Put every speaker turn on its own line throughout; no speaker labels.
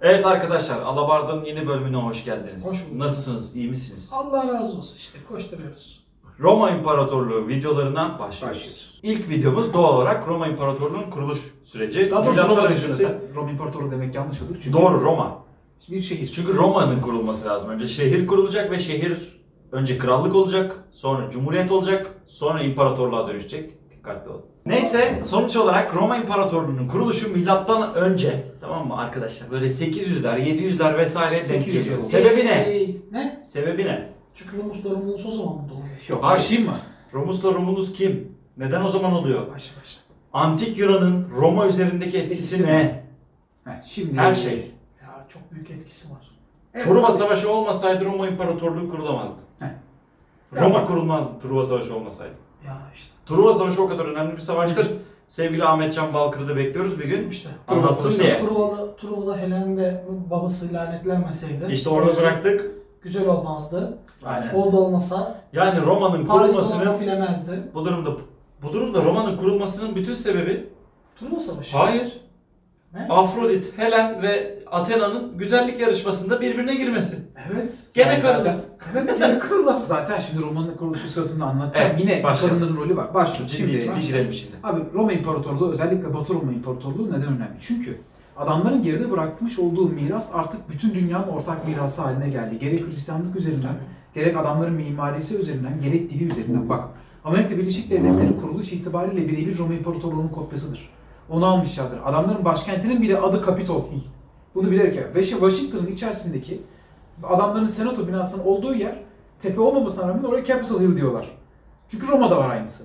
Evet arkadaşlar, Alabarda'nın yeni bölümüne hoş geldiniz.
Hoş bulduk.
Nasılsınız, iyi misiniz?
Allah razı olsun işte koşturuyoruz.
Roma İmparatorluğu videolarına başlıyoruz.
Başlıyoruz.
İlk videomuz doğal olarak Roma İmparatorluğu'nun kuruluş süreci.
Daha doğrusu Roma
öncesi-.
Roma İmparatoru demek yanlış olur. Çünkü
Doğru Roma.
bir şehir.
Çünkü Roma'nın kurulması lazım. Önce şehir kurulacak ve şehir önce krallık olacak, sonra cumhuriyet olacak, sonra imparatorluğa dönüşecek. Dikkatli olun. Neyse sonuç olarak Roma İmparatorluğu'nun kuruluşu milattan önce tamam mı arkadaşlar? Böyle 800'ler, 700'ler vesaireye denk
800'ler
geliyor. Sebebi ne?
Ee, ne?
Sebebi ne?
Çünkü Romus'la Romulus o zaman mı doğuyor?
Yok.
Hayır.
Başlayayım mı?
Romus'la Romulus kim? Neden o zaman oluyor?
Başla başla.
Antik Yunan'ın Roma üzerindeki etkisi
Etkisi
ne?
Heh, şimdi
Her şey.
Ya çok büyük etkisi var.
Evet,
Truva. Savaşı olmasaydı Roma İmparatorluğu kurulamazdı.
Heh.
Roma kurulmazdı Truva Savaşı olmasaydı.
Ya işte.
Truva Savaşı o kadar önemli bir savaştır. Sevgili Ahmetcan Balkır'ı da bekliyoruz bir gün.
İşte.
Anlatsın diye.
Truvalı, Truvalı Helen de babası lanetlenmeseydi.
İşte orada bıraktık.
Güzel olmazdı.
Aynen.
O da olmasa
Yani Roma'nın
olma filemezdi.
bu durumda bu durumda Roma'nın kurulmasının bütün sebebi
Truva Savaşı.
hayır.
Ne?
Afrodit, Helen ve Athena'nın güzellik yarışmasında birbirine girmesi.
Evet.
Gene
Yani
karılar.
Evet geri kurular.
Zaten şimdi romanın kuruluşu sırasında anlatacağım.
Evet,
Yine
başlayalım.
kadınların rolü var. Başlıyoruz. Şimdi,
ciddi girelim şimdi.
Abi Roma İmparatorluğu özellikle Batı Roma İmparatorluğu neden önemli? Çünkü adamların geride bırakmış olduğu miras artık bütün dünyanın ortak mirası haline geldi. Gerek Hristiyanlık üzerinden, gerek adamların mimarisi üzerinden, gerek dili üzerinden. Bak Amerika Birleşik Devletleri kuruluş itibariyle birebir Roma İmparatorluğu'nun kopyasıdır. Onu almışlardır. Adamların başkentinin bile adı Capitol Hill. Bunu bilerek ve Washington'ın içerisindeki adamların senato binasının olduğu yer tepe olmamasına rağmen oraya Capitol Hill diyorlar. Çünkü Roma'da var aynısı.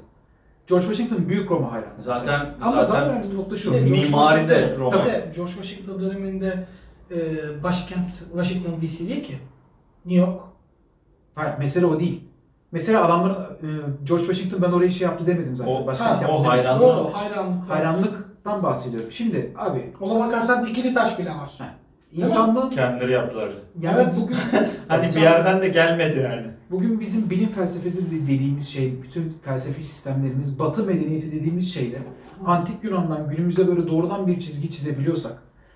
George Washington büyük Roma hayranı.
Zaten-
Ama
zaten
daha önemli nokta şu.
Bir de George
Mimari de
Washington-
Roma.
Tabii George Washington döneminde e, başkent Washington DC değil ki. New York.
Hayır, mesele o değil. Mesele adamların e, George Washington ben orayı şey yaptı demedim zaten.
O-
Başkent
ha,
yaptı
o
demedim.
hayran-
Doğru hayranlık. var.
Hayranlıktan bahsediyorum. Şimdi abi
Ona bakarsan dikili taş bile var.
insanlığın
Kendileri yaptılar.
yani
Evet.
bugün
Hani bir yerden de gelmedi yani.
bugün bizim bilim felsefesi de- dediğimiz şey, bütün felsefi sistemlerimiz, Batı medeniyeti dediğimiz şeyde antik Yunan'dan günümüze böyle doğrudan bir çizgi çizebiliyorsak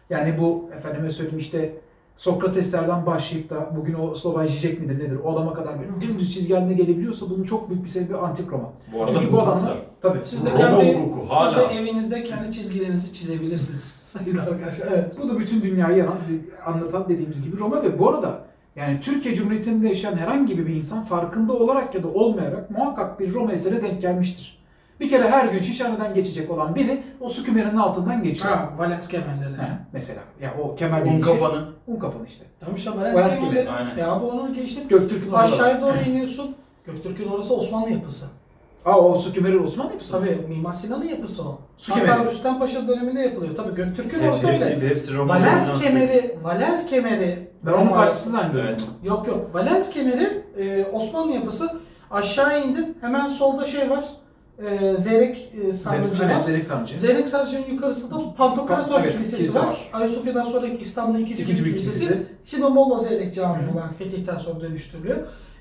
yani bu efendime söyleyeyim işte Sokrateslerden başlayıp da bugün o Slovan Zizek midir nedir o adama kadar böyle dümdüz çizgi haline gelebiliyorsa bunun çok büyük bir sebebi antik Roma.
Bu arada
Çünkü bu adamlar
da.
tabii
Siz de
Roma
kendi
hukuku
siz
hala.
de evinizde kendi çizgilerinizi çizebilirsiniz sayın arkadaşlar. Evet.
Bu da bütün dünyayı yaran, anlatan dediğimiz gibi Roma ve bu arada yani Türkiye Cumhuriyeti'nde yaşayan herhangi bir insan farkında olarak ya da olmayarak muhakkak bir Roma eseri denk gelmiştir. Bir kere her gün Şişhane'den geçecek olan biri o su kümerinin altından geçiyor.
Ha, Valens kemerleri.
Mesela. Ya o kemer
Un
dediği şey-
kapanı.
Un kapanı işte.
Tamam işte
Valens
Valens
kemeri,
kemerleri.
aynen.
Ya bu onu geçtim.
Göktürk'ün orada
Aşağıya doğru iniyorsun. Göktürk'ün orası Osmanlı yapısı.
Aa o su kemeri Osmanlı yapısı. mı?
Tabii Mimar Sinan'ın yapısı o.
Su
Hatta
kemeri.
Rüstem Paşa döneminde yapılıyor. Tabii Göktürk'ün
Hepsi,
orası öyle.
hepsi, hepsi Roma.
Valens kemeri, Valens kemeri.
Ben onun
Roma-
parçası zannediyorum.
Evet.
Yok yok. Valens kemeri e, Osmanlı yapısı. Aşağı indin. Hemen solda şey var. E, Zeyrek e, sarnıcı
Zeyrek-
var.
evet, Zeyrek sarnıcı.
Zeyrek Sarnıcı'nın yukarısında Pantokrator
Evet,
Kilisesi
kilise
var.
var.
Ayasofya'dan sonraki İstanbul'da ikinci,
İkinci
bir kilisesi.
kilisesi.
Şimdi Molla Zeyrek Camii
Hı
olarak fetihten sonra dönüştürülüyor.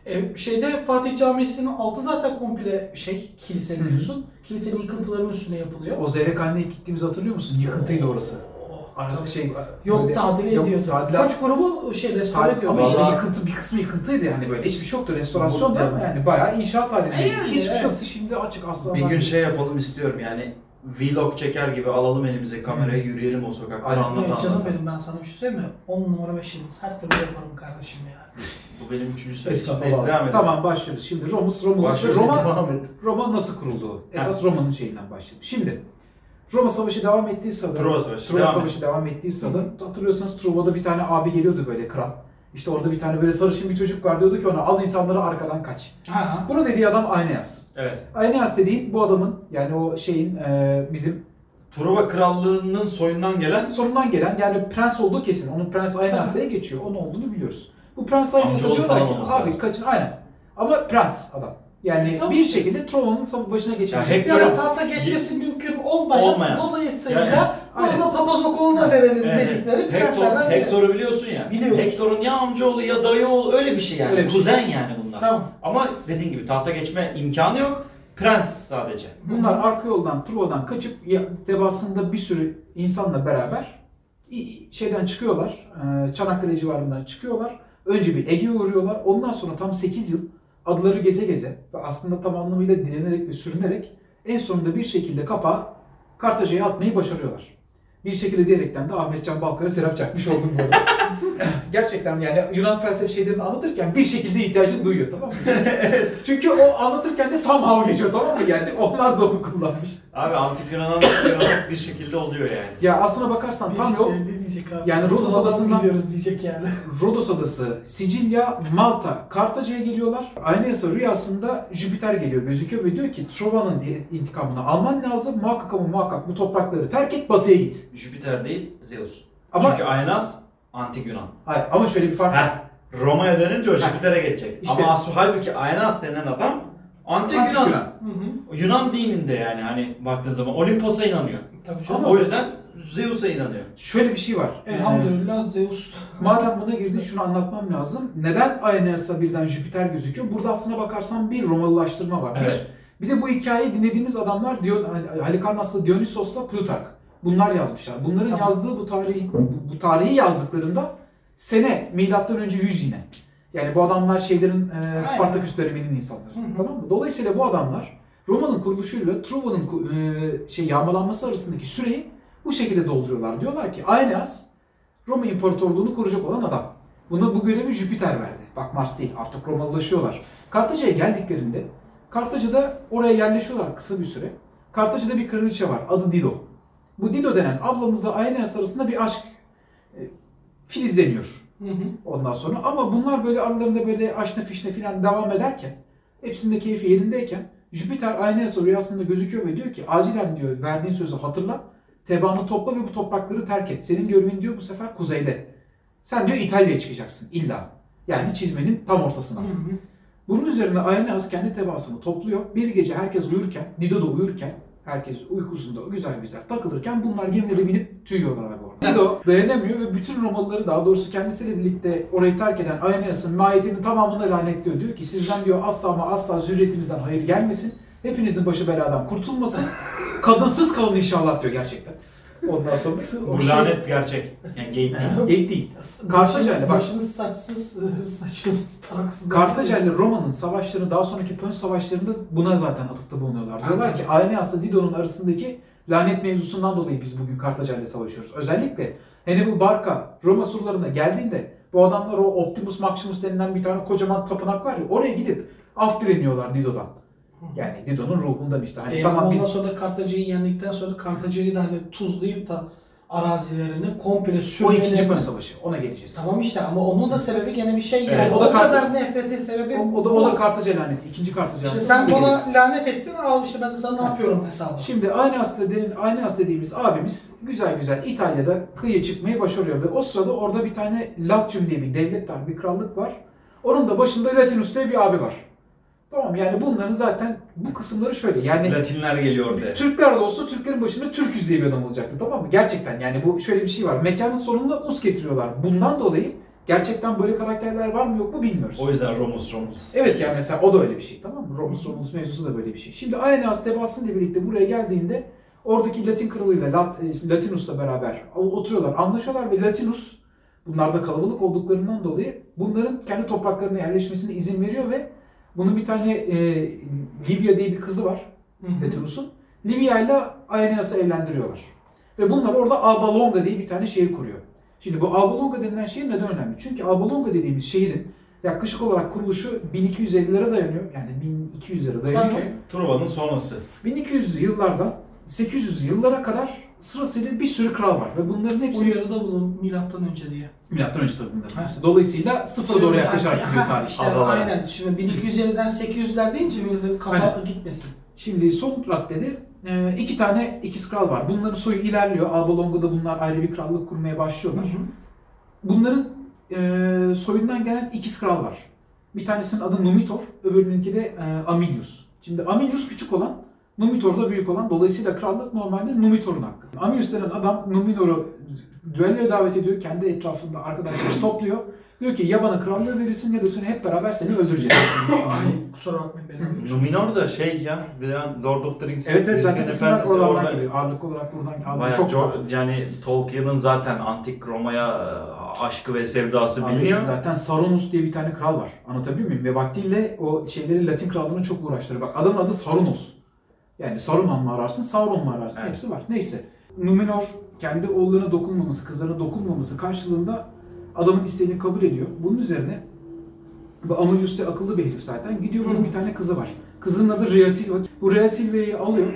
E, şeyde Fatih Camii'sinin altı zaten komple şey kilise biliyorsun. Kilisenin yıkıntılarının üstüne yapılıyor.
O Zeyrekhane'ye gittiğimizi hatırlıyor musun? Yıkıntıydı orası. Ara-
tabii.
şey,
Yok
böyle-
tadil
Yok,
ediyordu.
tadilat-
Koç grubu şey restore ediyordu.
ama işte yıkıntı bir kısmı yıkıntıydı yani böyle hiçbir şey yoktu restorasyon da
Bu-
yani bayağı inşaat halinde.
E yani,
hiçbir şey
evet.
yoktu şimdi açık asla.
Bir gün şey yapalım istiyorum yani vlog çeker gibi alalım elimize kamerayı yürüyelim o sokakları
Aynen.
anlat
Yok canım
anlat.
benim ben sana bir şey söyleyeyim mi? 10 numara 5 yıldız her türlü yaparım kardeşim ya.
Bu benim üçüncü. Neyse devam edelim.
Tamam başlıyoruz. Şimdi Romus,
Başlıyoruz.
Roma. Roma nasıl kuruldu? Esas Roma'nın şeyinden başlayalım. Şimdi Roma Savaşı devam ettiği sırada
Truva Savaşı,
Truva
devam
Savaşı devam ettiği sırada hatırlıyorsanız Truva'da bir tane abi geliyordu böyle kral. İşte orada bir tane böyle sarışın bir çocuk var diyordu ki ona al insanları arkadan kaç.
Ha.
Bunu dediği adam Aeneas.
Evet.
Aeneas dediğin bu adamın yani o şeyin e, bizim
Truva Krallığı'nın soyundan gelen
sonundan gelen yani prens olduğu kesin. Onun prens Aeneas diye geçiyor. Onun olduğunu biliyoruz. Bu prens Aeneas'a
Amcaoğlu
diyorlar
falan
ki
olması
abi
lazım."
kaçın aynen. Ama prens adam. Yani
tamam
bir
işte.
şekilde savaş- başına geçecek.
Hector-
Yani
Hector'un-
tahta geçmesi mümkün olmayan,
Olmayan.
dolayısıyla
Yani,
bunu
aynen.
da papaz okuluna verelim
Evet.
dedikleri
Hector,
prenslerden biri.
Hector'u biliyorsun ya.
Biliyoruz.
Hector'un ya amcaoğlu ya dayıoğlu öyle bir şey yani.
Öyle bir şey.
Kuzen yani bunlar.
Tamam.
Ama dediğin gibi tahta geçme imkanı yok. Prens sadece.
Bunlar arka yoldan Trova'dan kaçıp ya, tebasında bir sürü insanla beraber İ- şeyden çıkıyorlar, e, Çanakkale civarından çıkıyorlar. Önce bir Ege'ye uğruyorlar. Ondan sonra tam 8 yıl adaları geze geze ve aslında tam anlamıyla dilenerek ve sürünerek en sonunda bir şekilde kapağı Kartaca'ya atmayı başarıyorlar. Bir şekilde diyerekten de Ahmet Can Balkar'a serap çakmış oldum bu arada. Gerçekten yani Yunan felsefe şeylerini anlatırken bir şekilde ihtiyacını duyuyor tamam mı? Çünkü o anlatırken de somehow geçiyor tamam mı? Yani onlar da onu kullanmış.
Abi antik Yunan antik Yunan bir şekilde oluyor yani.
Ya aslına bakarsan tam yol
e, ne diyecek abi?
Yani Rodos adasından-
gidiyoruz diyecek yani.
Rodos adası, Sicilya, Malta, Kartaca'ya geliyorlar. Aeneas'a rüyasında Jüpiter geliyor, gözüküyor ve diyor ki Trova'nın intikamını alman lazım. Muhakkak ama muhakkak bu toprakları terk et, batıya git.
Jüpiter değil Zeus.
Ama
Çünkü Aenas antik Yunan.
hayır, ama şöyle bir fark var.
Roma'ya dönünce o. Jüpiter'e geçecek.
İşte-
Ama aslı halbuki Aenas denen adam antik,
Antik
Yunan.
Yunan.
Hı hı.
Yunan dininde yani hani baktığın zaman Olimpos'a inanıyor.
Tabii canım.
Ama-
O yüzden Zeus'a inanıyor.
Şöyle bir şey var.
Elhamdülillah Zeus.
Ee, madem buna girdi şunu anlatmam lazım. Neden Aeneas'a birden Jüpiter gözüküyor? Burada aslına bakarsan bir Romalılaştırma var.
Evet.
Bir de bu hikayeyi dinlediğimiz adamlar Dion, Halikarnass'la Dionysos'la Plutark. Bunlar yazmışlar. Bunların
Tamam.
yazdığı bu tarihi bu, bu tarihi yazdıklarında sene milattan önce 100 yine. Yani bu adamlar şeylerin e, Spartaküs döneminin insanları.
Hı hı.
Tamam mı? Dolayısıyla bu adamlar Roma'nın kuruluşuyla Truva'nın e, şey yağmalanması arasındaki süreyi bu şekilde dolduruyorlar. Diyorlar ki Aeneas Roma İmparatorluğunu kuracak olan adam. Buna bu görevi Jüpiter verdi. Bak Mars değil artık Romalılaşıyorlar. Kartaca'ya geldiklerinde Kartaca'da oraya yerleşiyorlar kısa bir süre. Kartaca'da bir kraliçe var adı Dido. Bu Dido denen ablamızla Aeneas arasında bir aşk e, filizleniyor
Hı hı.
ondan sonra. Ama bunlar böyle aralarında böyle aşna fişne falan devam ederken hepsinde keyfi yerindeyken Jüpiter Aeneas'a rüyasında gözüküyor ve diyor ki acilen diyor verdiğin sözü hatırla. Tebaanı topla ve bu toprakları terk et. Senin görevin diyor bu sefer kuzeyde. Sen diyor İtalya'ya çıkacaksın illa. Yani çizmenin tam ortasına.
Hı hı.
Bunun üzerine Aeneas kendi tebaasını topluyor. Bir gece herkes uyurken, Dido da uyurken, herkes uykusunda güzel güzel takılırken bunlar gemilere binip tüyüyorlar abi orada. Dido dayanamıyor ve bütün Romalıları daha doğrusu kendisiyle birlikte orayı terk eden Aeneas'ın mahiyetinin tamamını lanetliyor. Diyor ki sizden diyor asla ama asla zürriyetinizden hayır gelmesin. Hepinizin başı beladan kurtulmasın. Kadınsız kalın inşallah diyor gerçekten. Ondan sonra
Bu
şey-
lanet gerçek. Yani geyik değil.
Geyik değil. Kartaca'yla bak.
Başınız saçsız, saçınız taraksız.
Kartaca ile Roma'nın savaşları daha sonraki Pön savaşlarında buna zaten atıfta bulunuyorlar. Diyorlar ki Aeneas'la Dido'nun arasındaki lanet mevzusundan dolayı biz bugün Kartaca ile savaşıyoruz. Özellikle Hannibal Barca Roma surlarına geldiğinde bu adamlar o Optimus Maximus denilen bir tane kocaman tapınak var ya oraya gidip af dileniyorlar Dido'dan. Yani Dido'nun ruhundan işte. Hani
E,
tamam
ondan
biz
sonra da Kartaca'yı yendikten sonra Kartaca'yı da hani tuzlayıp da arazilerini komple
o
sürmeleri.
ikinci Pön savaşı ona geleceğiz.
Tamam işte ama onun da sebebi gene bir şey yani.
Evet, o
o,
da Kart-
kadar nefretin sebebi
O, o da o da Kartaca laneti, ikinci Kartaca
İşte sen bana
geleceğiz.
lanet ettin al işte ben de sana ne yapıyorum hesabı.
Şimdi Aeneas, dediğin, Aeneas dediğimiz abimiz güzel güzel İtalya'da kıyıya çıkmayı başarıyor ve o sırada orada bir tane Latium diye bir devlet var, bir krallık var. Onun da başında Latinus diye bir abi var. Tamam yani bunların zaten bu kısımları şöyle yani
Latinler geliyor orada.
Türkler de olsa Türklerin başında Türküz diye bir adam olacaktı tamam mı? Gerçekten yani bu şöyle bir şey var. Mekanın sonunda us getiriyorlar. Bundan dolayı gerçekten böyle karakterler var mı yok mu bilmiyoruz.
O yüzden Romus Romus.
Evet yani mesela o da öyle bir şey tamam mı? Romulus Romulus mevzusu da böyle bir şey. Şimdi Aeneas tebasıyla birlikte buraya geldiğinde oradaki Latin kralıyla e, Latinus'la beraber oturuyorlar, anlaşıyorlar ve Latinus bunlar da kalabalık olduklarından dolayı bunların kendi topraklarına yerleşmesine izin veriyor ve bunun bir tane e, Livia diye bir kızı var. Latinus'un. Livia ile Aeneas'ı evlendiriyorlar. Ve bunlar orada Alba Longa diye bir tane şehir kuruyor. Şimdi bu Alba Longa denilen şehir neden önemli? Çünkü Alba Longa dediğimiz şehrin yaklaşık olarak kuruluşu 1250'lere dayanıyor. Yani 1200'lere dayanıyor.
Truva'nın sonrası.
1200'lü yıllardan 800'lü yıllara kadar sırasıyla bir sürü kral var ve bunların hepsi
Uyarıda bulun milattan önce diye.
milattan önce tabii bunların hepsi. Dolayısıyla sıfıra doğru yaklaşarak gidiyor tarih.
işte
Azalarak.
aynen. Şimdi 1250'den 800'ler deyince milletin kafa
Aynen.
gitmesin.
Şimdi son raddede e, iki tane ikiz kral var. Bunların soyu ilerliyor. Alba Longa'da bunlar ayrı bir krallık kurmaya başlıyorlar. Bunların e, soyundan gelen ikiz kral var. Bir tanesinin adı Numitor, öbürününki de e, Amilius. Şimdi Amilius küçük olan, Numitor da büyük olan. Dolayısıyla krallık normalde Numitor'un hakkı. Amilius denen adam Numinor'u düelloya davet ediyor. Kendi etrafında arkadaşları topluyor. Diyor ki ya bana krallığı verirsin ya da sonra hep beraber seni öldüreceğiz.
Ay kusura bakmayın benim.
Numenor da şey ya, bir an Lord of the Rings.
evet evet zaten isimler oralardan
orada-
geliyor. Ağırlık olarak buradan
Bayağı
çok
çok yani Tolkien'in zaten antik Roma'ya e, aşkı ve sevdası
Abi
biliniyor.
Zaten Sarunos diye bir tane kral var. Anlatabiliyor muyum? Ve vaktiyle o şeyleri Latin krallığını çok uğraştırıyor. Bak adamın adı Sarunos. Yani Saruman mı ararsın, Sauron mu ararsın
Evet.
hepsi var. Neyse. Numenor kendi oğullarına dokunmaması, kızlarına dokunmaması karşılığında adamın isteğini kabul ediyor. Bunun üzerine bu Amulius de akıllı bir herif zaten. Gidiyor bunun bir tane kızı var. Kızının adı Rhea Silva. Bu Rhea Silva'yı alıyor.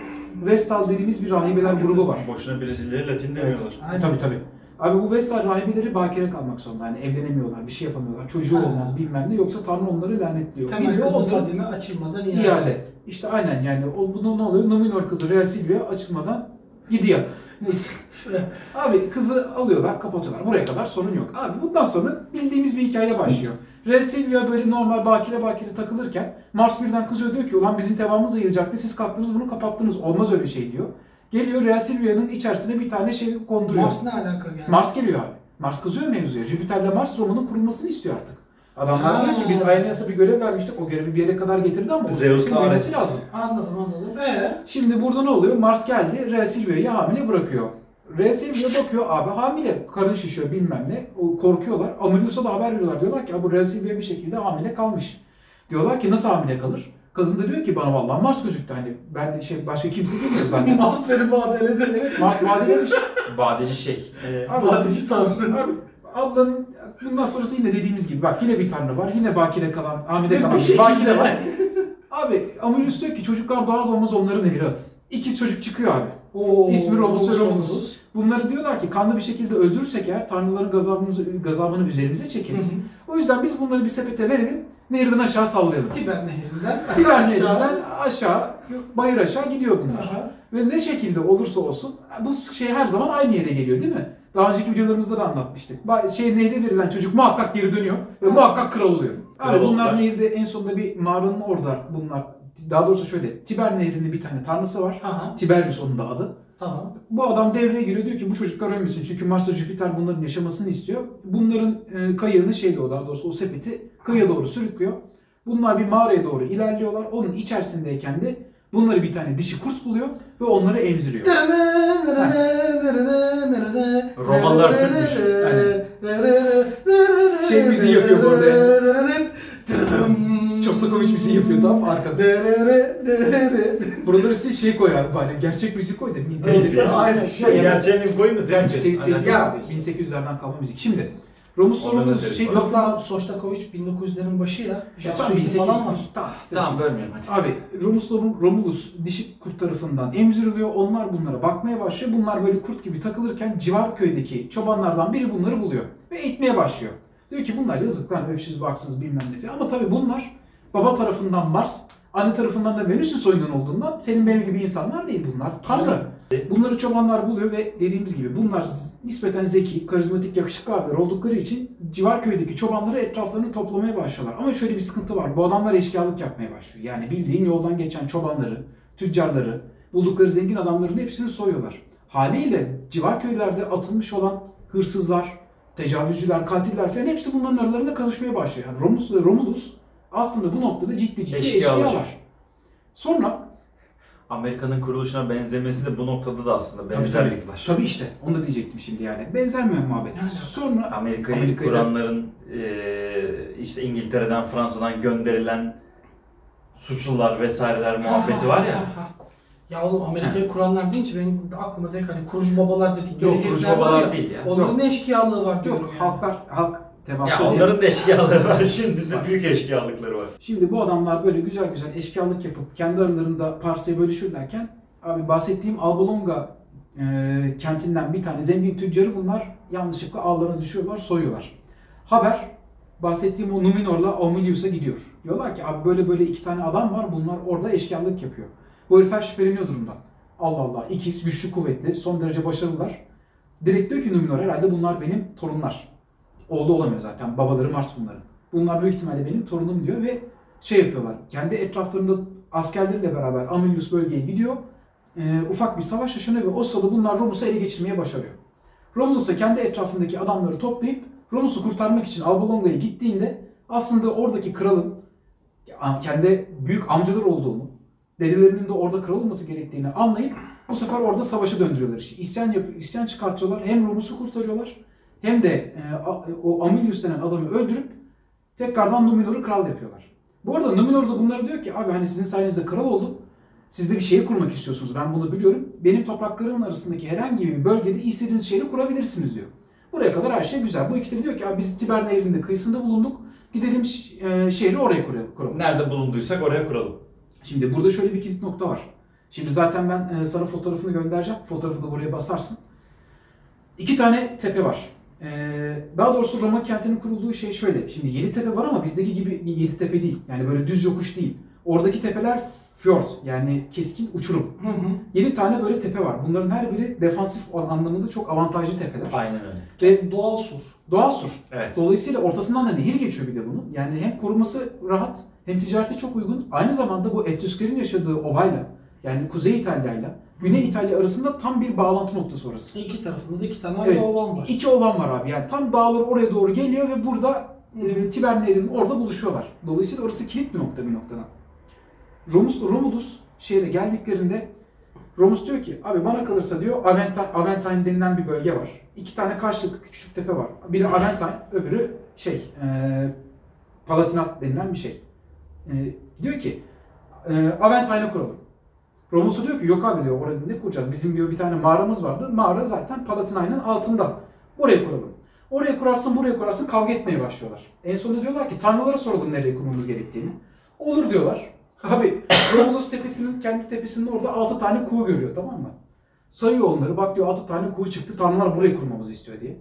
Vestal dediğimiz bir rahibeler grubu var.
Boşuna Brezilya'ya Latin demiyorlar.
Aynen.
Tabii tabii. Abi bu Vestal rahibeleri bakire kalmak zorunda. Yani evlenemiyorlar, bir şey yapamıyorlar. Çocuğu
Ha.
olmaz bilmem ne. Yoksa Tanrı onları lanetliyor.
Temel kızı
onları-
Fadime açılmadan ihale.
İhale. İşte aynen yani o bunu ne oluyor? Numenor kızı Rhea Silvia açılmadan gidiyor. Neyse. Abi kızı alıyorlar, kapatıyorlar. Buraya kadar sorun yok. Abi bundan sonra bildiğimiz bir hikaye başlıyor. Rhea Silvia böyle normal bakire bakire takılırken Mars birden kızıyor diyor ki ulan bizim tebamız yayılacaktı siz kalktınız bunu kapattınız. Olmaz öyle şey diyor. Geliyor Rhea Silvia'nın içerisine bir tane şey konduruyor.
Mars ne alaka yani?
Mars geliyor abi. Mars kızıyor mevzuya. Jüpiter'le Mars Roma'nın kurulmasını istiyor artık. Adamlar
Ha.
diyor ki biz Aeneas'a bir görev vermiştik. O görevi bir yere kadar getirdi ama
Zeus'la Ares.
lazım.
Anladım anladım. Ee?
Şimdi burada ne oluyor? Mars geldi. Rhea Silvia'yı hamile bırakıyor. Rhea Silvia bakıyor abi hamile. Karın şişiyor bilmem ne. O, korkuyorlar. Amulius'a da haber veriyorlar. Diyorlar ki "Abi bu Rhea Silvia bir şekilde hamile kalmış. Diyorlar ki nasıl hamile kalır? Kadın da diyor ki bana vallahi Mars gözüktü. Hani ben de şey başka kimse bilmiyor zaten.
Mars beni badeledi.
evet Mars vadelemiş.
Badeci şey. Ee,
Abi,
Badeci tanrı.
Ablanın bundan sonrası yine dediğimiz gibi bak yine bir tanrı var. Yine bakire kalan,
Bir
kalan bir bakire var. Abi Amulius diyor ki çocuklar doğar doğmaz onları nehre atın. İkiz çocuk çıkıyor abi.
Oo,
İsmi Romulus ve
Romulus.
Bunları diyorlar ki kanlı bir şekilde öldürürsek eğer tanrıların gazabını, gazabını üzerimize çekeriz.
Hı hı.
O yüzden biz bunları bir sepete verelim. Nehirden aşağı sallayalım.
Tiber nehrinden.
Tiber nehrinden aşağı, bayır aşağı gidiyor bunlar.
Aha.
Ve ne şekilde olursa olsun bu şey her zaman aynı yere geliyor değil mi? Daha önceki videolarımızda da anlatmıştık. Ba- Şey nehre verilen çocuk muhakkak geri dönüyor ve
Ha.
muhakkak kral oluyor.
Kral
Abi bunlar
oldular.
nehirde en sonunda bir mağaranın orada bunlar daha doğrusu şöyle Tiber nehrinin bir tane tanrısı var.
Aha.
Tiberius onun da adı.
Tamam.
Bu adam devreye giriyor diyor ki bu çocuklar ölmesin çünkü Mars'la Jüpiter bunların yaşamasını istiyor. Bunların e, kayığını şeyle o daha doğrusu o sepeti kıyıya doğru sürüklüyor. Bunlar bir mağaraya doğru ilerliyorlar. Onun içerisindeyken de bunları bir tane dişi kurt buluyor ve onları emziriyor.
Romalılar Türkmüş.
Şey müziği yapıyor bu arada yani. Çostakoviç müziği yapıyor mı arkada. Buraları size şey koy abi bari gerçek müzik koy da
aynen.
Şey, gerçeğini koyun da
Gerçek abi 1800'lerden kalma müzik. Şimdi Romus
Ondan
Romus
öderiz
şey.
Yok lan Sostakoviç 1900'lerin başı ya.
Ya
Jasuiti
tamam 1800
falan var.
Tamam,
Tamam bölmeyelim hadi.
Abi Romus Romulus dişi kurt tarafından emziriliyor. Onlar bunlara bakmaya başlıyor. Bunlar böyle kurt gibi takılırken civar köydeki çobanlardan biri bunları buluyor. Ve eğitmeye başlıyor. Diyor ki bunlar yazık lan öksüz baksız bilmem ne falan. Ama tabii bunlar baba tarafından Mars, anne tarafından da Venüs'ün soyundan olduğundan senin benim gibi insanlar değil bunlar. Tanrı. Bunları çobanlar buluyor ve dediğimiz gibi bunlar nispeten zeki, karizmatik, yakışıklı abiler oldukları için civar köydeki çobanları etraflarını toplamaya başlıyorlar. Ama şöyle bir sıkıntı var. Bu adamlar eşkıyalık yapmaya başlıyor. Yani bildiğin yoldan geçen çobanları, tüccarları, buldukları zengin adamların hepsini soyuyorlar. Haliyle civar köylerde atılmış olan hırsızlar, tecavüzcüler, katiller falan hepsi bunların aralarında karışmaya başlıyor. Yani Romulus ve Romulus aslında bu noktada ciddi ciddi
Eşkıyalar.
eşkıyalar. Sonra
Amerika'nın kuruluşuna benzemesi de bu noktada da aslında benzerlik var.
Tabii işte onu da diyecektim şimdi yani. Benzermiyor muhabbet.
Yani.
Sonra
Amerika'yı
Amerika'yı-
kuranların eee, işte İngiltere'den, Fransa'dan gönderilen suçlular vesaireler muhabbeti var ya.
Ya oğlum Amerika'yı kuranlar deyince benim aklıma direkt hani kurucu babalar dedikleri
Yok kurucu babalar
ya,
değil ya.
Onların
Yok.
ne eşkıyalığı var diyorum
yok halklar halk teması
Ya onların da eşkıyalığı var şimdi de büyük eşkıyalıkları var.
Şimdi bu adamlar böyle güzel güzel eşkıyalık yapıp kendi aralarında parsayı bölüşürlerken abi bahsettiğim Albalonga e, kentinden bir tane zengin tüccarı bunlar yanlışlıkla ağlarına düşüyorlar, soyuyorlar. Haber bahsettiğim o Numenor'la Aurelius'a gidiyor. Diyorlar ki abi böyle böyle iki tane adam var bunlar orada eşkıyalık yapıyor. Bu herifler şüpheleniyor durumdan. Allah Allah ikiz güçlü kuvvetli son derece başarılılar. Direkt diyor ki Numenor herhalde bunlar benim torunlar. Oğlu olamıyor zaten babaları Mars bunların. Bunlar büyük ihtimalle benim torunum diyor ve şey yapıyorlar. Kendi etraflarında askerleriyle beraber Amelius bölgeye gidiyor. Ee, ufak bir savaş yaşanıyor ve o sırada bunlar Romus'u ele geçirmeye başarıyor. Romulus da kendi etrafındaki adamları toplayıp Romus'u kurtarmak için Alba Longa'ya gittiğinde aslında oradaki kralın kendi büyük amcalar olduğunu, dedelerinin de orada kral olması gerektiğini anlayıp bu sefer orada savaşı döndürüyorlar işi. İsyan, yap isyan çıkartıyorlar. Hem Romus'u kurtarıyorlar hem de e, a- o Amilius denen adamı öldürüp tekrardan Numenor'u kral yapıyorlar. Bu arada Numenor da bunlara diyor ki abi hani sizin sayenizde kral oldum. Siz de bir şehir kurmak istiyorsunuz. Ben bunu biliyorum. Benim topraklarımın arasındaki herhangi bir bölgede istediğiniz şehri kurabilirsiniz diyor. Buraya kadar her şey güzel. Bu ikisi de diyor ki abi biz Tiber Nehri'nde kıyısında bulunduk. Gidelim e, şehri oraya kuralım. kuralım.
Nerede bulunduysak oraya kuralım.
Şimdi burada şöyle bir kilit nokta var. Şimdi zaten ben e, sana fotoğrafını göndereceğim. Fotoğrafı da buraya basarsın. İki tane tepe var. E, daha doğrusu Roma kentinin kurulduğu şey şöyle. Şimdi yedi tepe var ama bizdeki gibi yedi tepe değil. Yani böyle düz yokuş değil. Oradaki tepeler fjord yani keskin uçurum.
Hı hı.
Yedi tane böyle tepe var. Bunların her biri defansif anlamında çok avantajlı tepeler.
Aynen öyle.
Ve
Doğal sur.
doğal sur.
Evet.
Dolayısıyla ortasından da nehir geçiyor bir de bunun. Yani hem koruması rahat hem ticarete çok uygun. Aynı zamanda bu Etrüsklerin yaşadığı ovayla yani Kuzey İtalya'yla Güney İtalya arasında tam bir bağlantı noktası orası.
İki tarafında da iki tane
Evet.
ovan var.
İki ovan var abi. Yani tam dağlar oraya doğru geliyor ve burada e, Tiber Nehri'nin orada buluşuyorlar. Dolayısıyla orası kilit bir nokta bir noktadan. Romus, Romulus şehre geldiklerinde Romus diyor ki abi bana kalırsa diyor Aventine, Aventine denilen bir bölge var. İki tane karşılıklı küçük tepe var. Biri Aventine, öbürü şey e, Palatinat denilen bir şey. E, diyor ki e, Aventine'ı kuralım. Romus'u diyor ki yok abi diyor orada ne kuracağız? Bizim diyor bir tane mağaramız vardı. Mağara zaten Palatinaynın altında. Oraya kuralım. Oraya kurarsın buraya kurarsın kavga etmeye başlıyorlar. En sonunda diyorlar ki tanrılara soralım nereye kurmamız gerektiğini. Olur diyorlar. Abi Romulus tepesinin kendi tepesinde orada 6 tane kuğu görüyor tamam mı? Sayıyor onları bak diyor 6 tane kuğu çıktı tanrılar buraya kurmamızı istiyor diye.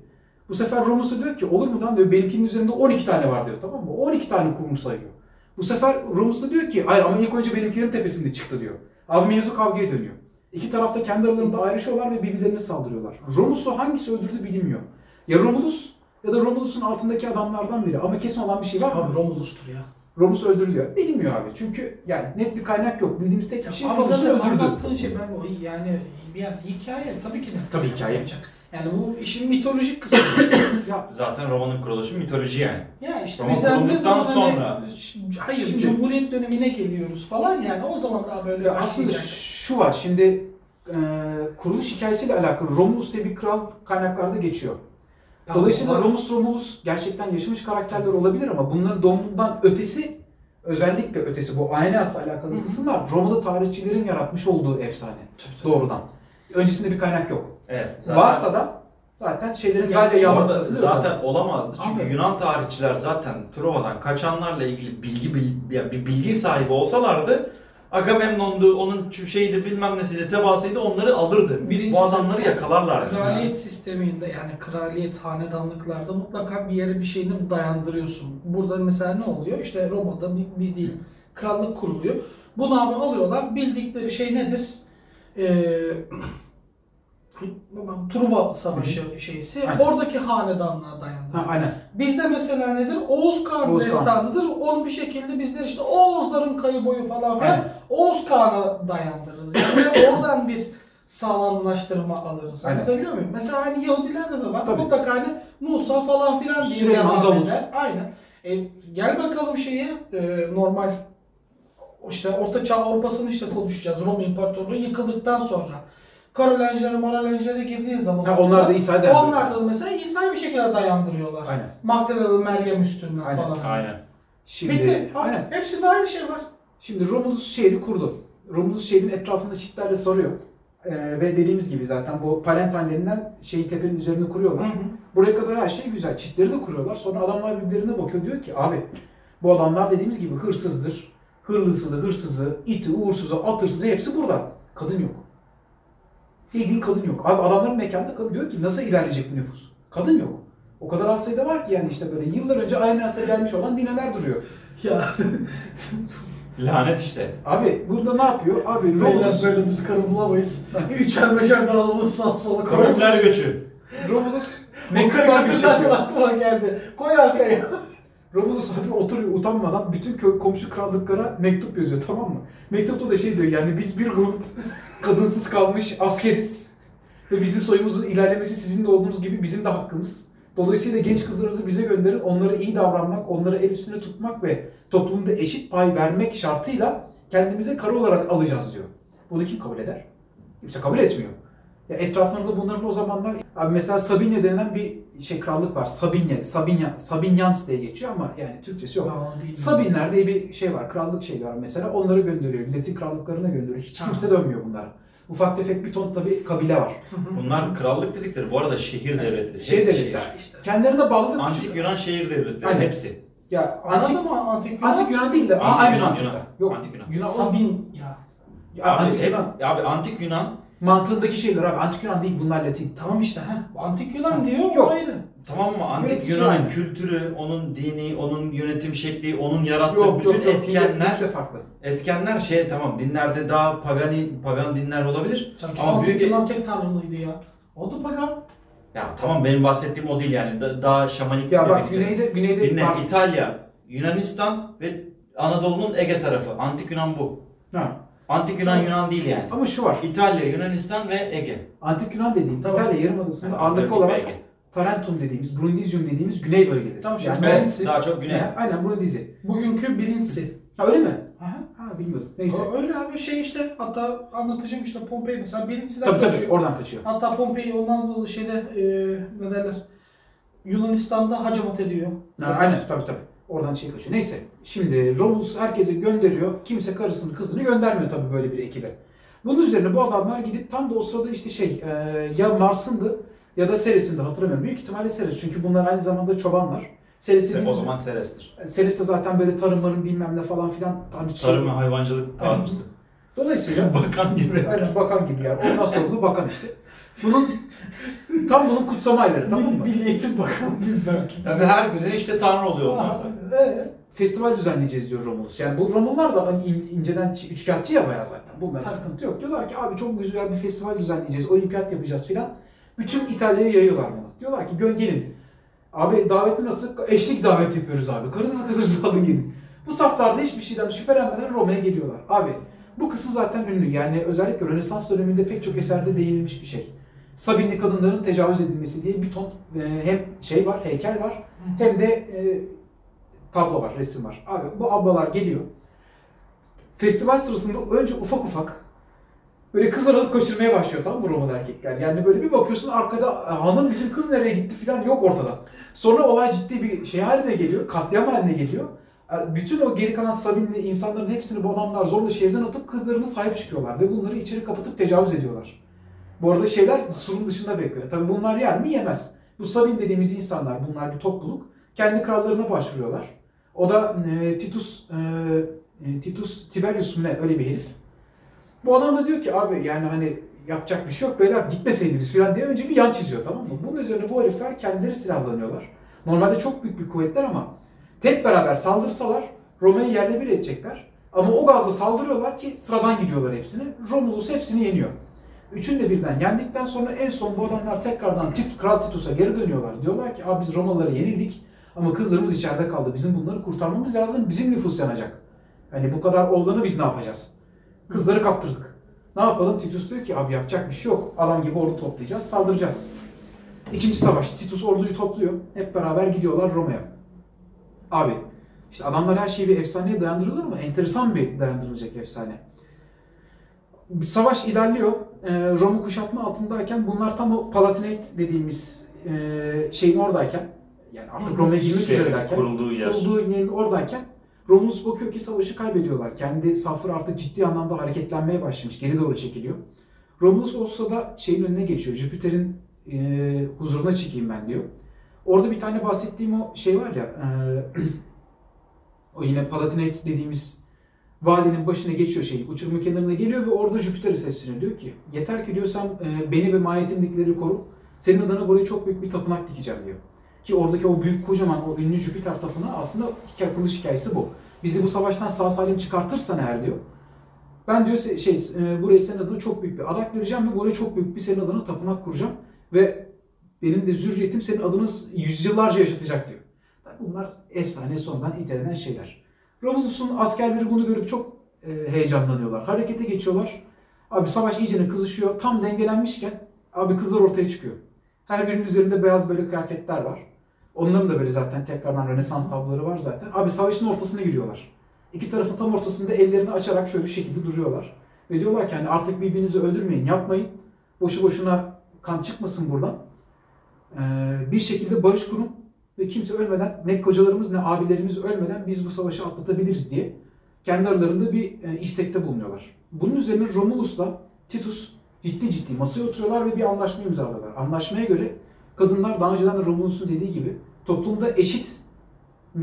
Bu sefer Romus'u diyor ki olur mu lan diyor benimkinin üzerinde 12 tane var diyor tamam mı? 12 tane kuğum sayıyor. Bu sefer Romus diyor ki hayır ama ilk önce benimkinin tepesinde çıktı diyor. Abi mevzu kavgaya dönüyor. İki tarafta kendi aralarında ayrışıyorlar ve birbirlerine saldırıyorlar. Romus'u hangisi öldürdü bilinmiyor. Ya Romulus ya da Romulus'un altındaki adamlardan biri. Ama kesin olan bir şey var mı?
Abi Romulus'tur ya.
Romus öldürülüyor. Bilinmiyor abi. Çünkü yani net bir kaynak yok. Bildiğimiz tek bir şey Romus'u öldürdü.
anlattığın şey ben o yani bir hikaye tabii ki de.
Tabii hikaye.
yapacak. Yani bu işin mitolojik kısmı.
Ya
Zaten romanın kuruluşu mitoloji yani.
ya işte
Roma
biz yani ne
kurulduktan
zaman
sonra.
hani, hayır
Şimdi-
Cumhuriyet dönemine geliyoruz falan yani o zaman daha böyle
Ya aslında
başlayacak.
şu var şimdi e, kuruluş hikayesiyle alakalı Romulus diye bir kral kaynaklarda geçiyor.
Tamam,
Dolayısıyla
var.
Romus Romulus gerçekten yaşamış karakterler olabilir ama bunların doğumundan ötesi özellikle ötesi bu Aeneas'la alakalı
Hı hı.
kısım var. Romalı tarihçilerin yaratmış olduğu efsane.
Tabii, tabii.
Doğrudan. Öncesinde bir kaynak yok.
Evet.
Varsa da zaten şeylerin
Yani
yansıması
zaten olamazdı çünkü
Abi.
Yunan tarihçiler zaten Trova'dan kaçanlarla ilgili bilgi bil- ya bir bilgi sahibi olsalardı Agamemnon'du, onun şeydi bilmem nesiydi, tebaasıydı onları alırdı.
Birincisi,
Bu adamları yakalarlardı.
Kraliyet sisteminde yani kraliyet hanedanlıklarda mutlaka bir yere bir şeyini dayandırıyorsun. Burada mesela ne oluyor? İşte Roma'da bir, bir dil krallık kuruluyor. Bunu abi alıyorlar. Bildikleri şey nedir? Ee, Truva Savaşı şeysi.
Aynen.
Oradaki hanedanlığa dayandırıyor.
Ha, aynen.
Bizde mesela nedir? Oğuz Kağan
Oğuz Kağan.
destanıdır. Onu bir şekilde bizler işte Oğuzların kayı boyu falan filan. Oğuz Kağan'a dayandırırız. Yani oradan bir sağlamlaştırma alırız. Anlatabiliyor muyum? Mesela hani Yahudilerde de var.
Tabii.
Mutlaka hani Musa falan filan diye
Süleyman,
devam
Davut.
eder. Aynen. E, gel bakalım şeyi e, normal işte Orta Çağ Avrupa'sını işte konuşacağız. Roma İmparatorluğu yıkıldıktan sonra. Karolinjere, Maralinjere girdiği zaman
Ha, onlar da İsa'ya dayandırıyor.
Onlar da mesela İsa'yı bir şekilde dayandırıyorlar.
Aynen.
Magdala'lı Meryem üstünden
Aynen,
falan.
Aynen.
Şimdi,
Bitti. Ha,
Aynen.
Hepsinde aynı şey var.
Şimdi Romulus şehri kurdu. Romulus şehrin etrafında çitlerle sarıyor. Ee, ve dediğimiz gibi zaten bu denilen şeyi tepenin üzerine kuruyorlar. Buraya kadar her şey güzel. Çitleri de kuruyorlar. Sonra adamlar birbirlerine bakıyor. Diyor ki abi bu adamlar dediğimiz gibi hırsızdır. Hırlısıdır, hırsızı, iti, uğursuzu, atırsızı hepsi burada. Kadın yok. Bildiğin kadın yok. Abi adamların mekanında kadın diyor ki nasıl ilerleyecek bu nüfus? Kadın yok. O kadar az sayıda var ki yani işte böyle yıllar önce Aeneas'a gelmiş olan dineler duruyor.
Ya
Lanet işte.
Abi burada ne yapıyor? Abi Romulus,
böyle biz karı bulamayız. Üçer beşer dağılalım sağa sola
Karaktер göçü.
Romulus
O
mektuplar
karikatürlerden
geçiyor.
aklıma geldi. Koy arkaya.
Romulus abi oturuyor utanmadan bütün kö- komşu krallıklara mektup yazıyor tamam mı? Mektupta da şey diyor yani biz bir grup kadınsız kalmış askeriz. Ve bizim soyumuzun ilerlemesi sizin de olduğunuz gibi bizim de hakkımız. Dolayısıyla genç kızlarınızı bize gönderin. Onlara iyi davranmak, onları el üstünde tutmak ve toplumda eşit pay vermek şartıyla kendimize karı olarak alacağız diyor. Bunu kim kabul eder? Kimse kabul etmiyor. Ya etraflarında bunların o zamanlar mesela Sabine denen bir şey krallık var. Sabine, Sabinya, Sabinyans diye geçiyor ama yani Türkçesi yok. Sabinler diye bir şey var, krallık şeyi var mesela. Onları gönderiyor, Latin krallıklarına gönderiyor. Hiç
Ha.
kimse dönmüyor bunlara. Ufak tefek bir ton tabii kabile var.
Bunlar krallık dedikleri bu arada şehir devletleri.
Şehir devletleri.
şehir.
işte.
Kendilerine bağlı
Antik
küçük-
Yunan şehir devletleri
Aynen.
hepsi.
Ya antik,
mı antik Yunan?
antik Yunan değil de
Antik
aynı
Yunan. Yunan.
Yok.
Antik Yunan.
Yunan
Sabin ya.
Ya,
Abi,
antik
hep-
Yunan.
abi antik Yunan
Mantığındaki şeyler abi. Antik Yunan değil bunlar Latin.
Tamam işte ha. Antik Yunan diyor
Yok.
Ayrı.
tamam mı? Antik
Yönetici
Yunan'ın
aynı.
kültürü, onun dini, onun yönetim şekli, onun yarattığı
Yok
bütün
yok yok.
etkenler
Dille farklı.
etkenler şey tamam dinlerde daha pagani pagan dinler olabilir.
Sanki
Ama
antik
büyük-
Yunan tek tanrılıydı ya. O da pagan.
Ya tamam benim bahsettiğim o değil yani Da- daha şamanik
Ya
demek
bak
istedim.
güneyde güneyde
Dinle. İtalya, Yunanistan ve Anadolu'nun Ege tarafı. Antik Yunan bu.
Ha.
Antik Yunan Yunan değil yani.
Ama şu var.
İtalya, Yunanistan ve Ege.
Antik Yunan dediğin
Tamam.
İtalya Yarımadası'nda
Yani
ağırlıklı olarak
Ege.
Tarentum dediğimiz, Brundizium dediğimiz güney bölgeleri.
Tamam,
yani
şimdi
Evet,
Brindisi-
daha çok güney.
Ne? Aynen Brundizi.
Bugünkü birincisi.
Ha öyle mi?
Aha.
Ha bilmiyordum. Neyse.
O- Öyle abi şey işte hatta anlatacağım işte Pompei mesela birincisinden
Tabii tabii
kaçıyor.
oradan kaçıyor.
Hatta Pompei ondan dolayı şeyde e, ne derler Yunanistan'da hacamat ediyor.
Ha, aynen tabii tabii. Oradan şey kaçıyor. Neyse. Şimdi Romulus herkese gönderiyor. Kimse karısını kızını göndermiyor tabii böyle bir ekibe. Bunun üzerine bu adamlar gidip tam da o sırada işte şey e, ya Mars'ındı ya da Ceres'indi hatırlamıyorum. Büyük ihtimalle Ceres çünkü bunlar aynı zamanda çobanlar. Ceres'in
O zaman Teres'tir.
Ceres de zaten böyle tarımların bilmem ne falan filan hani şey-
Tarım ve hayvancılık tanrısı.
Dolayısıyla
Bakan gibi.
aynen bakan gibi yani. Ondan sorumlu bakan işte. Bunun tam bunun kutsama ayları tamam mı?
Milli Eğitim Bakanı bilmem kim.
Yani her biri işte tanrı oluyor onlar.
Festival düzenleyeceğiz diyor Romulus. Yani bu Romullar da hani in- inceden çi- üçkağıtçı ya bayağı zaten. Bunların
Tabii.
sıkıntı yok. Diyorlar ki abi çok güzel bir festival düzenleyeceğiz, olimpiyat yapacağız filan. Bütün İtalya'ya yayıyorlar bunu. Diyorlar ki gön gelin. Abi davetli nasıl? Eşlik davet yapıyoruz abi. Karınızı kızınızı alın gelin. Bu saflarda hiçbir şeyden şüphelenmeden Roma'ya geliyorlar. Abi bu kısım zaten ünlü. Yani özellikle Rönesans döneminde pek çok eserde değinilmiş bir şey. Sabinli kadınların tecavüz edilmesi diye bir ton e, hem şey var, heykel var hem de e, tablo var, resim var. Abi bu ablalar geliyor. Festival sırasında önce ufak ufak böyle kız alıp kaçırmaya başlıyor tamam mı Roma'da erkekler. Yani böyle bir bakıyorsun arkada "E, hanım bizim kız nereye gitti falan yok ortada. Sonra olay ciddi bir şey haline geliyor, katliam haline geliyor. E, Bütün o geri kalan Sabinli insanların hepsini bu adamlar zorla şehirden atıp kızlarına sahip çıkıyorlar ve bunları içeri kapatıp tecavüz ediyorlar. Bu arada şeyler surun dışında bekliyor. Tabii bunlar yer mi? Yemez. Bu Sabin dediğimiz insanlar, bunlar bir topluluk. Kendi krallarına başvuruyorlar. O da e, Titus e, e, Titus Tiberius mu ne öyle bir herif. Bu adam da diyor ki abi yani hani yapacak bir şey yok beyler gitmeseydiniz falan diye önce bir yan çiziyor tamam mı? Bunun üzerine bu herifler kendileri silahlanıyorlar. Normalde çok büyük bir kuvvetler ama tek beraber saldırsalar Roma'yı yerle bir edecekler. Ama o gazla saldırıyorlar ki sıradan gidiyorlar hepsini. Romulus hepsini yeniyor. Üçünü de birden yendikten sonra en son bu adamlar tekrardan Tit, Kral Titus'a geri dönüyorlar. Diyorlar ki abi biz Romalılara yenildik ama kızlarımız içeride kaldı. Bizim bunları kurtarmamız lazım. Bizim nüfus yanacak. Hani bu kadar oğlanı biz ne yapacağız? Kızları kaptırdık. Ne yapalım? Titus diyor ki abi yapacak bir şey yok. Adam gibi ordu toplayacağız, saldıracağız. İkinci savaş. Titus orduyu topluyor. Hep beraber gidiyorlar Roma'ya. Abi işte adamlar her şeyi bir efsaneye dayandırıyorlar ama enteresan bir dayandırılacak efsane. Savaş ilerliyor. Ee, Roma kuşatma altındayken bunlar tam o Palatinate dediğimiz e, şeyin oradayken yani artık Roma'ya girmek
Şey,
üzerelerken
kurulduğu yer.
kurulduğu yerin oradayken Romulus bakıyor ki savaşı kaybediyorlar. Kendi safları artık ciddi anlamda hareketlenmeye başlamış. Geri doğru çekiliyor. Romulus o sırada şeyin önüne geçiyor. Jüpiter'in e, huzuruna çıkayım ben diyor. Orada bir tane bahsettiğim o şey var ya e, o yine Palatinate dediğimiz vadinin başına geçiyor şey. Uçurumun kenarına geliyor ve orada Jüpiter'e sesleniyor. Diyor ki yeter ki diyor sen e, beni ve mahiyetimdekileri koru. Senin adına buraya çok büyük bir tapınak dikeceğim diyor. Ki oradaki o büyük kocaman o ünlü Jüpiter tapınağı aslında hikaye, kuruluş hikayesi bu. Bizi bu savaştan sağ salim çıkartırsan eğer diyor. Ben diyor şey e, buraya senin adına çok büyük bir adak vereceğim ve buraya çok büyük bir senin adına tapınak kuracağım ve benim de zürriyetim senin adını yüzyıllarca yaşatacak diyor. Bunlar efsane sonradan itelenen şeyler. Romulus'un askerleri bunu görüp çok e, heyecanlanıyorlar. Harekete geçiyorlar. Abi savaş iyice kızışıyor. Tam dengelenmişken Abi kızlar ortaya çıkıyor. Her birinin üzerinde beyaz böyle kıyafetler var. Onların da böyle zaten tekrardan Rönesans tabloları var zaten. Abi savaşın ortasına giriyorlar. İki tarafın tam ortasında ellerini açarak şöyle bir şekilde duruyorlar. Ve diyorlar ki hani artık birbirinizi öldürmeyin, yapmayın. Boşu boşuna kan çıkmasın buradan. Ee, bir şekilde barış kurun ve kimse ölmeden, ne kocalarımız ne abilerimiz ölmeden biz bu savaşı atlatabiliriz diye kendi aralarında bir e, istekte bulunuyorlar. Bunun üzerine Romulus'la Titus ciddi ciddi masaya oturuyorlar ve bir anlaşma imzalıyorlar. Anlaşmaya göre kadınlar daha önceden de Romulus'un dediği gibi toplumda eşit e,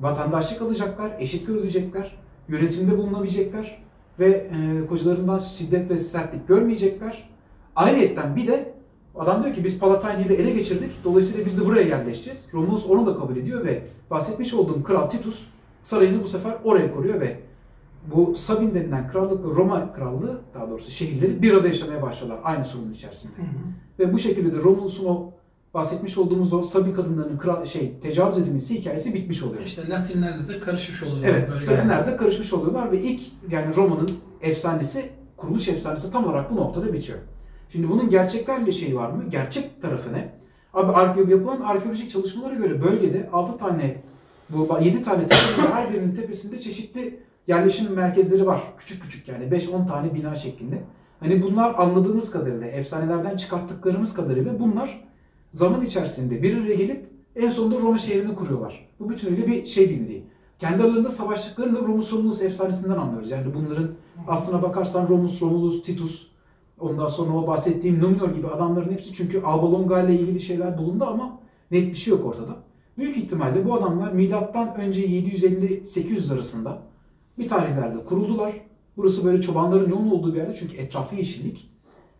vatandaşlık alacaklar, eşit görülecekler, yönetimde bulunabilecekler ve e, kocalarından şiddet ve sertlik görmeyecekler. Ayrıyeten bir de adam diyor ki biz Palatine'i de ele geçirdik. Dolayısıyla biz de buraya yerleşeceğiz. Romulus onu da kabul ediyor ve bahsetmiş olduğum kral Titus sarayını bu sefer oraya koruyor ve bu Sabin denilen krallıkla Roma krallığı daha doğrusu şehirleri bir arada yaşamaya başlıyorlar aynı sorunun içerisinde.
Hı hı.
Ve bu şekilde de Romulus'un o bahsetmiş olduğumuz o Sabin kadınlarının kral, şey tecavüz edilmesi hikayesi bitmiş oluyor.
İşte Latinlerle de karışmış oluyor.
Evet,
böyle.
Latinler de karışmış oluyorlar ve ilk yani Roma'nın efsanesi, kuruluş efsanesi tam olarak bu noktada bitiyor. Şimdi bunun gerçeklerle şeyi var mı? Gerçek tarafı ne? Abi yapılan arkeolojik çalışmalara göre bölgede 6 tane, bu 7 tane tepe her birinin tepesinde çeşitli yerleşim merkezleri var. Küçük küçük yani 5-10 tane bina şeklinde. Hani bunlar anladığımız kadarıyla, efsanelerden çıkarttıklarımız kadarıyla bunlar zaman içerisinde bir araya gelip en sonunda Roma şehrini kuruyorlar. Bu bütünüyle bir şey birliği. Kendi aralarında savaştıklarını da Romus Romulus efsanesinden anlıyoruz. Yani bunların aslına bakarsan Romus Romulus, Titus, ondan sonra o bahsettiğim Numenor gibi adamların hepsi çünkü Alba Longa ile ilgili şeyler bulundu ama net bir şey yok ortada. Büyük ihtimalle bu adamlar milattan önce 750-800 arasında bir tarihlerde kuruldular. Burası böyle çobanların yoğun olduğu bir yerde çünkü etrafı yeşillik.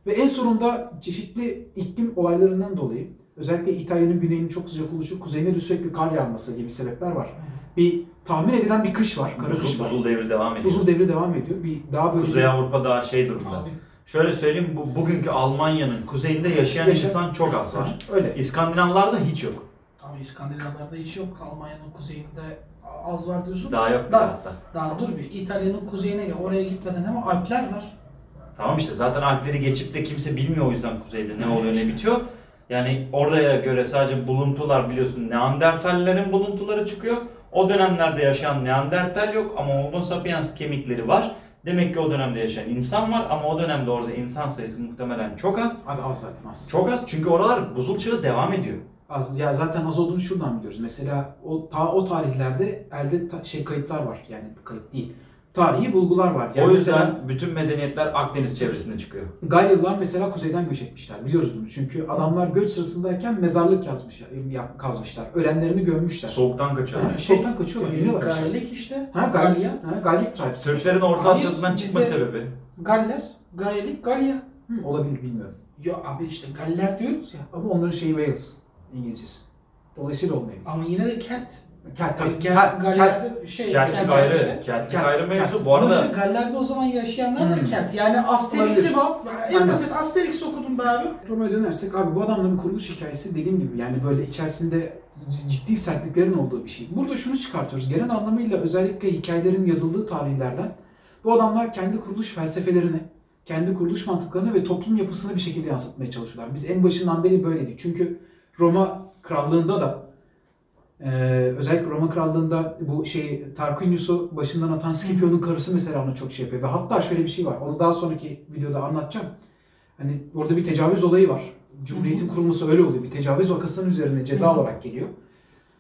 Ve en sonunda çeşitli iklim olaylarından dolayı özellikle İtalya'nın güneyinin çok sıcak oluşu, kuzeyine de sürekli kar yağması gibi sebepler var. Bir tahmin edilen bir kış var, kara kış
Buzul,
var.
buzul devri devam ediyor.
Buzul devri devam ediyor. Bir daha böyle
Kuzey Avrupa daha şey durumda.
Abi,
Şöyle söyleyeyim bu bugünkü Almanya'nın kuzeyinde yaşayan
Yaşa-
insan çok az var.
Öyle.
İskandinavlarda hiç yok.
abi İskandinavlarda hiç yok. Almanya'nın kuzeyinde az var diyorsun.
Daha yok bile
Da-
hatta.
Daha dur bir. İtalya'nın kuzeyine gel. Oraya gitmeden ama Alpler var.
Tamam işte zaten Alpleri geçip de kimse bilmiyor o yüzden kuzeyde ne oluyor ne bitiyor. Yani oraya göre sadece buluntular biliyorsun Neandertallerin buluntuları çıkıyor. O dönemlerde yaşayan Neandertal yok ama Homo sapiens kemikleri var. Demek ki o dönemde yaşayan insan var ama o dönemde orada insan sayısı muhtemelen çok az.
Abi az zaten az.
Çok az çünkü oralar buzul çağı devam ediyor.
Az. Ya zaten az olduğunu şuradan biliyoruz. Mesela o ta o tarihlerde elde ta- şey kayıtlar var. Yani kayıt değil. Tarihi bulgular var. Yani
o yüzden
mesela
bütün medeniyetler Akdeniz çevresinde çıkıyor.
Galyalılar mesela kuzeyden göç etmişler. Biliyoruz bunu. Çünkü adamlar göç sırasındayken mezarlık yazmışlar, ya- kazmışlar. Ölenlerini gömmüşler.
Soğuktan kaçıyorlar.
Yani soğuktan kaçıyorlar. Aşağı.
Gaelik işte.
Ha, Gal
Galya.
Ha, Gallik tribes.
Türklerin Orta Asya'dan çıkma sebebi.
Galler. Gaelik, Galya.
Hı, olabilir bilmiyorum.
Ya abi işte Galler diyoruz ya.
Ama onların şeyi Wales. İngilizcesi. Dolayısıyla olmayabilir.
Ama yine de Kelt.
Kelt tabii.
Gel,
Ha, Kelt.
Galler şey.
Keltlik
Kelt
ayrı.
işte.
Keltlik
Kelt,
ayrı mevzu.
Kelt.
Bu
Ama
arada
işte Galler'de o zaman yaşayanlar da
Hmm.
Kelt. Yani Asterix'i bak. En basit Asterix okudum be abi.
Roma'ya dönersek abi bu adamların kuruluş hikayesi dediğim gibi yani böyle içerisinde ciddi sertliklerin olduğu bir şey. Burada şunu çıkartıyoruz. Genel anlamıyla özellikle hikayelerin yazıldığı tarihlerden bu adamlar kendi kuruluş felsefelerini, kendi kuruluş mantıklarını ve toplum yapısını bir şekilde yansıtmaya çalışıyorlar. Biz en başından beri böyleydik. Çünkü Roma krallığında da eee, özellikle Roma krallığında bu şey Tarquinius'u başından atan Scipio'nun karısı mesela onu çok şey yapıyor. Ve hatta şöyle bir şey var. Onu daha sonraki videoda anlatacağım. Hani orada bir tecavüz olayı var. Cumhuriyetin kurulması öyle oluyor. Bir tecavüz vakasının üzerine ceza olarak geliyor.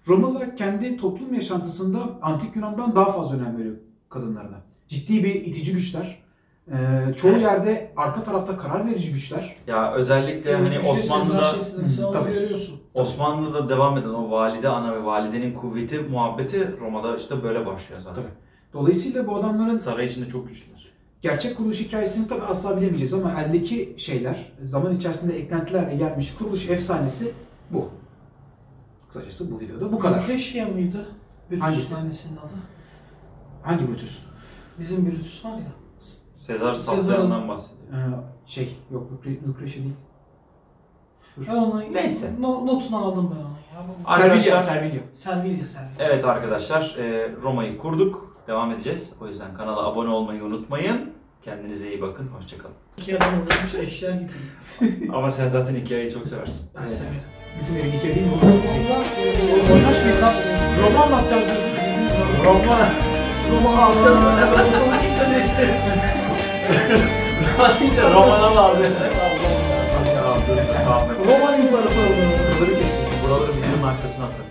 Romalılar kendi toplum yaşantısında antik Yunan'dan daha fazla önem veriyor kadınlarına. Ciddi bir itici güçler. Ee, çoğu
Evet.
yerde arka tarafta karar verici güçler.
ya özellikle hani
Güçlü Sezar
Osmanlı'da
mesela onu
tabii.
görüyorsun.
Osmanlı'da devam eden o valide ana ve validenin kuvveti muhabbeti Roma'da işte böyle başlıyor zaten.
Tabii. Dolayısıyla bu adamların
Saray içinde çok güçlüler.
gerçek kuruluş hikayesini tabii asla bilemeyeceğiz ama eldeki şeyler, zaman içerisinde eklentilerle gelmiş kuruluş efsanesi bu. Kısacası bu videoda bu kadar.
Lucretia mıydı? Brutus
Hangisi?
adı.
Hangi Brutus?
Bizim Brutus var ya.
Sezar Sazlar'dan bahsediyor.
Ee, şey yok Lükreş'e değil. Dur.
Ben onu
Neyse.
No, notunu aldım ben onu. Ya. Bu-
Arkadaşlar-
Servilya, Servilya.
Servilya Servilya.
Evet arkadaşlar e, Roma'yı kurduk. Devam edeceğiz. O yüzden kanala abone olmayı unutmayın. Kendinize iyi bakın. Hoşçakalın.
İki adam olmuş eşya gibi.
Ama sen zaten hikayeyi çok seversin.
Ben severim.
Bütün evi hikaye değil mi?
Neyse. Oynaş bir kap.
Roman mı atacağız?
Roma.
Roman alacağız. Roman işte.
Deyince Roma'na vardı.
Roma İmparatorluğu'nun
kılırı kesin.
Buraları bizim arkasına atar.